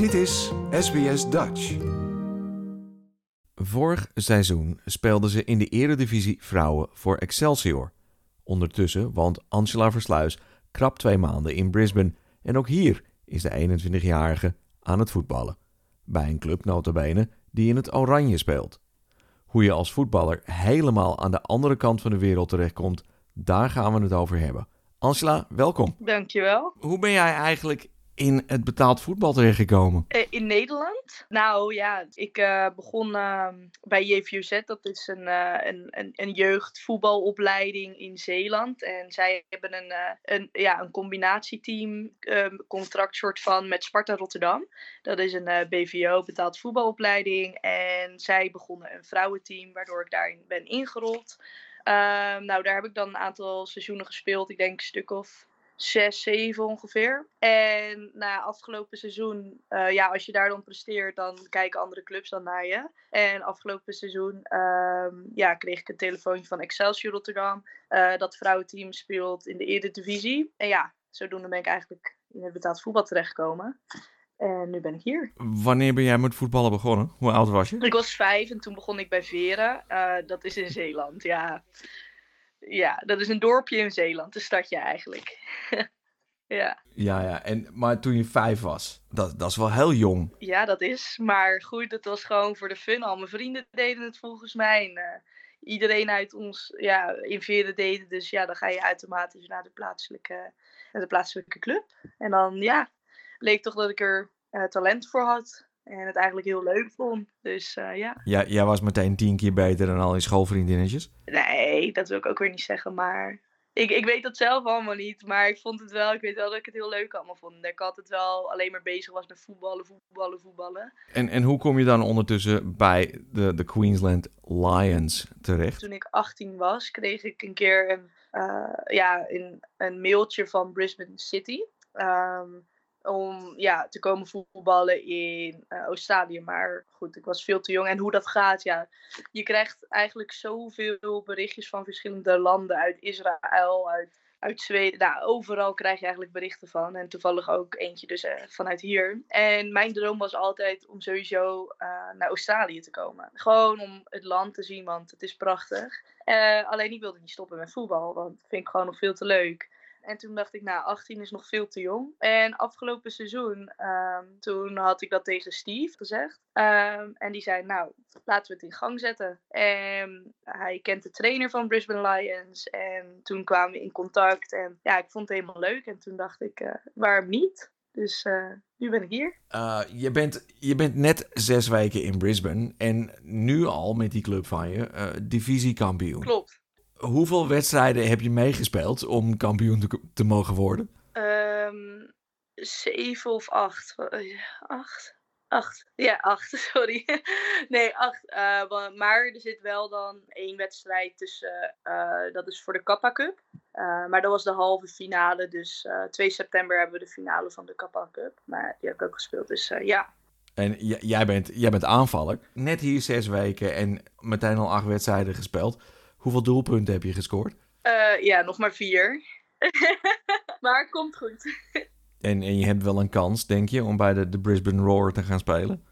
Dit is SBS Dutch. Vorig seizoen speelden ze in de Eredivisie Vrouwen voor Excelsior. Ondertussen woont Angela Versluis krap twee maanden in Brisbane en ook hier is de 21-jarige aan het voetballen. Bij een club notabene die in het oranje speelt. Hoe je als voetballer helemaal aan de andere kant van de wereld terechtkomt, daar gaan we het over hebben. Angela, welkom. Dankjewel. Hoe ben jij eigenlijk in het betaald voetbal terechtgekomen? Eh, in Nederland? Nou ja, ik eh, begon ehm, bij JVUZ. Dat is een, eh, een, een, een jeugdvoetbalopleiding in Zeeland. En zij hebben een, een, ja, een combinatieteam, ehm, contract soort van, met Sparta Rotterdam. Dat is een BVO, betaald voetbalopleiding. En zij begonnen een vrouwenteam, waardoor ik daarin ben ingerold. Ehm, nou, daar heb ik dan een aantal seizoenen gespeeld. Ik denk een stuk of zes, zeven ongeveer. En na afgelopen seizoen, eh, ja, als je daar dan presteert, dan kijken andere clubs dan naar je. En afgelopen seizoen ehm, ja, kreeg ik een telefoontje van Excelsior Rotterdam. eh, dat vrouwenteam speelt in de Eredivisie. En ja, zodoende ben ik eigenlijk in het betaald voetbal terechtgekomen. En nu ben ik hier. Wanneer ben jij met voetballen begonnen? Hoe oud was je? Ik was vijf en toen begon ik bij Veren. Eh, dat is in Zeeland, ja. Ja, dat is een dorpje in Zeeland, een stadje eigenlijk. ja. Ja, ja. En, maar toen je vijf was, dat, dat is wel heel jong. ja, dat is. Maar goed, het was gewoon voor de fun. Al mijn vrienden deden het volgens mij. En, eh, iedereen uit ons ja, in Veren deden. Dus ja, dan ga je automatisch naar de plaatselijke, naar de plaatselijke club. En dan ja, bleek toch dat ik er eh, talent voor had. En het eigenlijk heel leuk vond. Dus eh, ja. Ja, jij was meteen tien keer beter dan al je schoolvriendinnetjes. Nee, dat wil ik ook weer niet zeggen, maar ik, ik weet dat zelf allemaal niet. Maar ik vond het wel, ik weet wel dat ik het heel leuk allemaal vond. Dat ik altijd wel alleen maar bezig was met voetballen, voetballen, voetballen. En, en hoe kom je dan ondertussen bij de, de Queensland Lions terecht? Toen ik 18 was, kreeg ik een keer een, eh, ja, een, een mailtje van Brisbane City. ehm, om ja, te komen voetballen in eh, Australië. Maar goed, ik was veel te jong. En hoe dat gaat, ja. Je krijgt eigenlijk zoveel berichtjes van verschillende landen. Uit Israël, uit, uit Zweden. Nou, overal krijg je eigenlijk berichten van. En toevallig ook eentje dus eh, vanuit hier. En mijn droom was altijd om sowieso eh, naar Australië te komen. Gewoon om het land te zien, want het is prachtig. Alleen ik wilde niet stoppen met voetbal, want dat vind ik gewoon nog veel te leuk. En toen dacht ik, nou, 18 is nog veel te jong. En afgelopen seizoen, ehm, toen had ik dat tegen Steve gezegd. Ehm, en die zei, nou, laten we het in gang zetten. En hij kent de trainer van Brisbane Lions. En toen kwamen we in contact. En ja, ik vond het helemaal leuk. En toen dacht ik, eh, waarom niet? Dus eh, nu ben ik hier. Uh, je, bent, je bent net zes weken in Brisbane en nu al met die club van je uh, divisiekampioen. Klopt. Hoeveel wedstrijden heb je meegespeeld om kampioen te, te mogen worden? Ehm, zeven of acht. Acht? Acht. Ja, acht, sorry. nee, acht. Eh, maar er zit wel dan één wedstrijd tussen. eh, dat is voor de Kappa Cup. Eh, maar dat was de halve finale. Dus eh 2 september hebben we de finale van de Kappa Cup. Maar die heb ik ook gespeeld. Dus ja. En jij bent, jij bent aanvaller. Net hier zes weken en meteen al acht wedstrijden gespeeld. Hoeveel doelpunten heb je gescoord? Eh, ja, nog maar vier. maar komt goed. En, en je hebt wel een kans, denk je, om bij de, de Brisbane Roar te gaan spelen?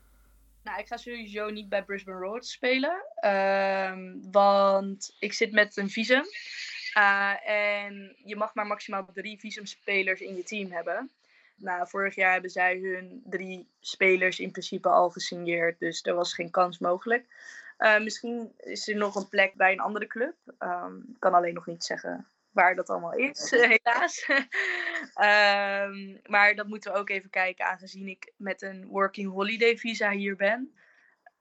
Nou, ik ga sowieso niet bij Brisbane Roar spelen. ehm, want ik zit met een visum. Uh, en je mag maar maximaal drie visumspelers in je team hebben. Nou, vorig jaar hebben zij hun drie spelers in principe al gesigneerd. Dus er was geen kans mogelijk. Uh, misschien is er nog een plek bij een andere club. Um, ik kan alleen nog niet zeggen waar dat allemaal is, helaas. um, maar dat moeten we ook even kijken, aangezien ik met een working holiday visa hier ben.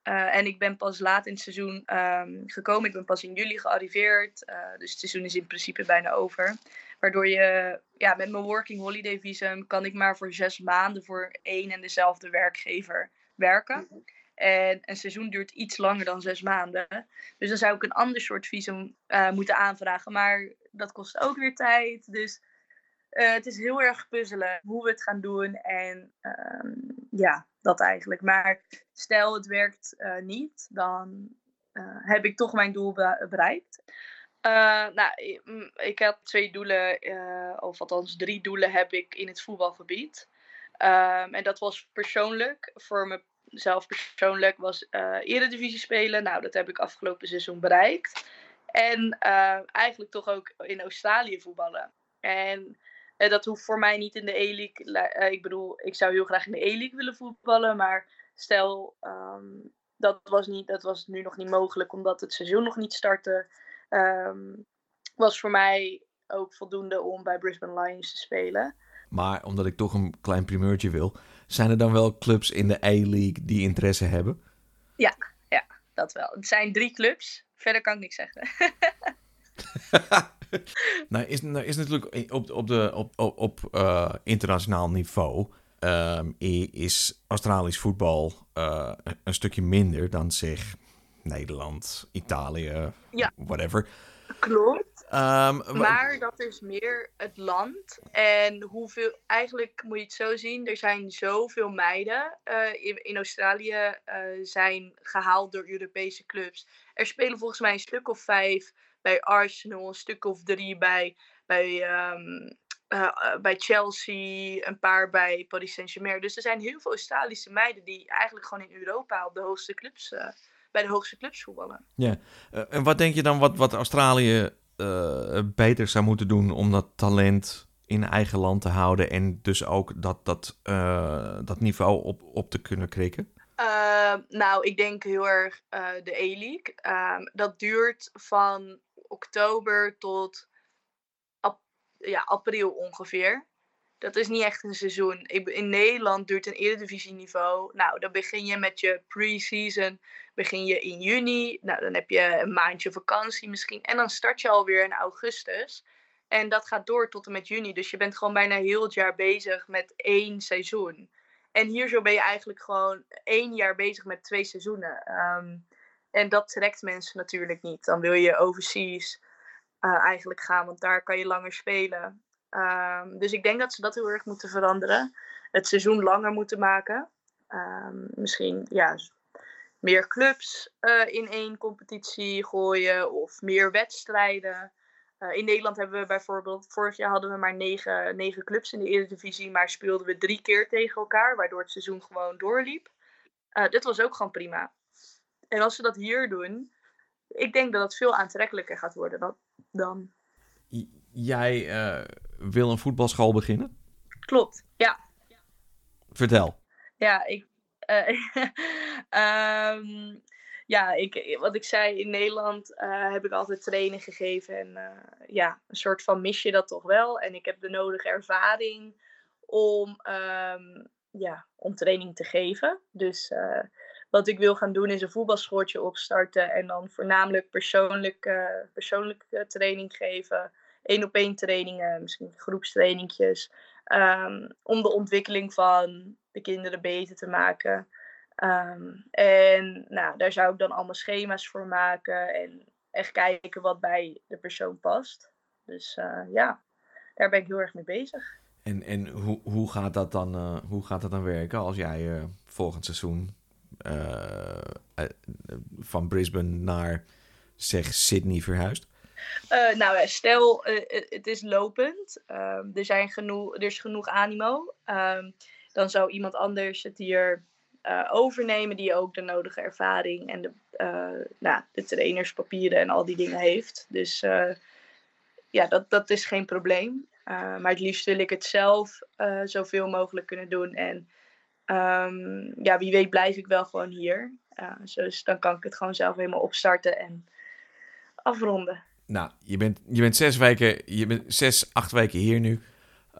Uh, en ik ben pas laat in het seizoen um, gekomen. Ik ben pas in juli gearriveerd. Uh, dus het seizoen is in principe bijna over. Waardoor je, ja, met mijn working holiday visum kan ik maar voor zes maanden voor één en dezelfde werkgever werken. En een seizoen duurt iets langer dan zes maanden. Dus dan zou ik een ander soort visum uh, moeten aanvragen. Maar dat kost ook weer tijd. Dus uh, het is heel erg puzzelen hoe we het gaan doen. En um, ja, dat eigenlijk. Maar stel het werkt uh, niet, dan heb ik toch mijn doel be bereikt. Nou, ik, ik had twee doelen, of althans drie doelen heb ik in het voetbalgebied. Ehm, en dat was persoonlijk, voor mezelf persoonlijk, was uh, eredivisie spelen. Nou, dat heb ik afgelopen seizoen bereikt. En uh, eigenlijk toch ook in Australië voetballen. En uh, dat hoeft voor mij niet in de E-League. ik bedoel, ik zou heel graag in de E-League willen voetballen. Maar stel, um, dat, was niet, dat was nu nog niet mogelijk omdat het seizoen nog niet startte. Um, was voor mij ook voldoende om bij Brisbane Lions te spelen. Maar omdat ik toch een klein primeurtje wil, zijn er dan wel clubs in de A-League die interesse hebben? Ja, ja, dat wel. Het zijn drie clubs. Verder kan ik niks zeggen. nou, is, nou is natuurlijk op, op, de, op, op, op uh, internationaal niveau um, is Australisch voetbal uh, een stukje minder dan zeg Nederland, Italië, ja. whatever. Klopt. Um, maar dat is meer het land. En hoeveel, eigenlijk moet je het zo zien, er zijn zoveel meiden uh, in, in, Australië uh, zijn gehaald door Europese clubs. Er spelen volgens mij een stuk of vijf bij Arsenal, een stuk of drie bij, bij, um, uh, bij Chelsea, een paar bij Paris Saint-Germain. Dus er zijn heel veel Australische meiden die eigenlijk gewoon in Europa op de hoogste clubs bij de hoogste clubs voetballen. Ja, en wat denk je dan wat, wat Australië uh, beter zou moeten doen om dat talent in eigen land te houden en dus ook dat, dat, uh, dat niveau op, op te kunnen krikken? Uh, nou, ik denk heel erg de E-League. Ehm, dat duurt van oktober tot ja, april ongeveer. Dat is niet echt een seizoen. In Nederland duurt een eredivisieniveau. Nou, dan begin je met je pre-season begin je in juni. Nou, dan heb je een maandje vakantie misschien. En dan start je alweer in augustus. En dat gaat door tot en met juni. Dus je bent gewoon bijna heel het jaar bezig met één seizoen. En hier zo ben je eigenlijk gewoon één jaar bezig met twee seizoenen. Um, en dat trekt mensen natuurlijk niet. Dan wil je overseas uh, eigenlijk gaan, want daar kan je langer spelen. Um, dus ik denk dat ze dat heel erg moeten veranderen. Het seizoen langer moeten maken. Um, misschien ja, meer clubs uh, in één competitie gooien of meer wedstrijden. Uh, in Nederland hebben we bijvoorbeeld, vorig jaar hadden we maar negen, negen clubs in de Eredivisie, maar speelden we drie keer tegen elkaar, waardoor het seizoen gewoon doorliep. Uh, dit was ook gewoon prima. En als ze dat hier doen, ik denk dat het veel aantrekkelijker gaat worden dan. dan. Jij wil een voetbalschool beginnen? Klopt, ja. Vertel. Ja, ik, um, ja, ik, wat ik zei, in Nederland uh, heb ik altijd training gegeven. En uh, ja, een soort van mis je dat toch wel. En ik heb de nodige ervaring om, um, ja, om training te geven. Dus uh, wat ik wil gaan doen is een voetbalschooltje opstarten. En dan voornamelijk persoonlijk, persoonlijke training geven. Eén op één trainingen, misschien groepstrainingjes. Um, om de ontwikkeling van de kinderen beter te maken. Um, en nou, daar zou ik dan allemaal schema's voor maken en echt kijken wat bij de persoon past. Dus uh, ja, daar ben ik heel erg mee bezig. En, en hoe, hoe, gaat dat dan, uh, hoe gaat dat dan werken als jij uh, volgend seizoen van Brisbane naar zeg Sydney verhuist? Nou, stel het is lopend, um, er, zijn genoeg, er is genoeg animo. Um, dan zou iemand anders het hier uh, overnemen die ook de nodige ervaring en de, uh, nou, de trainerspapieren en al die dingen heeft. Dus uh, ja, dat, dat is geen probleem. maar het liefst wil ik het zelf zoveel mogelijk kunnen doen. En um, ja, wie weet blijf ik wel gewoon hier. dus dan kan ik het gewoon zelf helemaal opstarten en afronden. Nou, je bent, je bent zes weken, je bent zes, acht weken hier nu.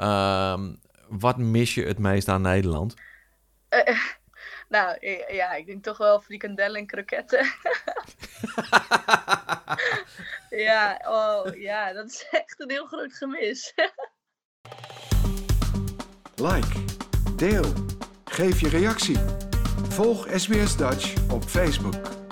Um, wat mis je het meest aan Nederland? Uh, nou, ja, ik denk toch wel frikandellen en kroketten. ja, oh, ja, dat is echt een heel groot gemis. like, deel, geef je reactie. Volg SBS Dutch op Facebook.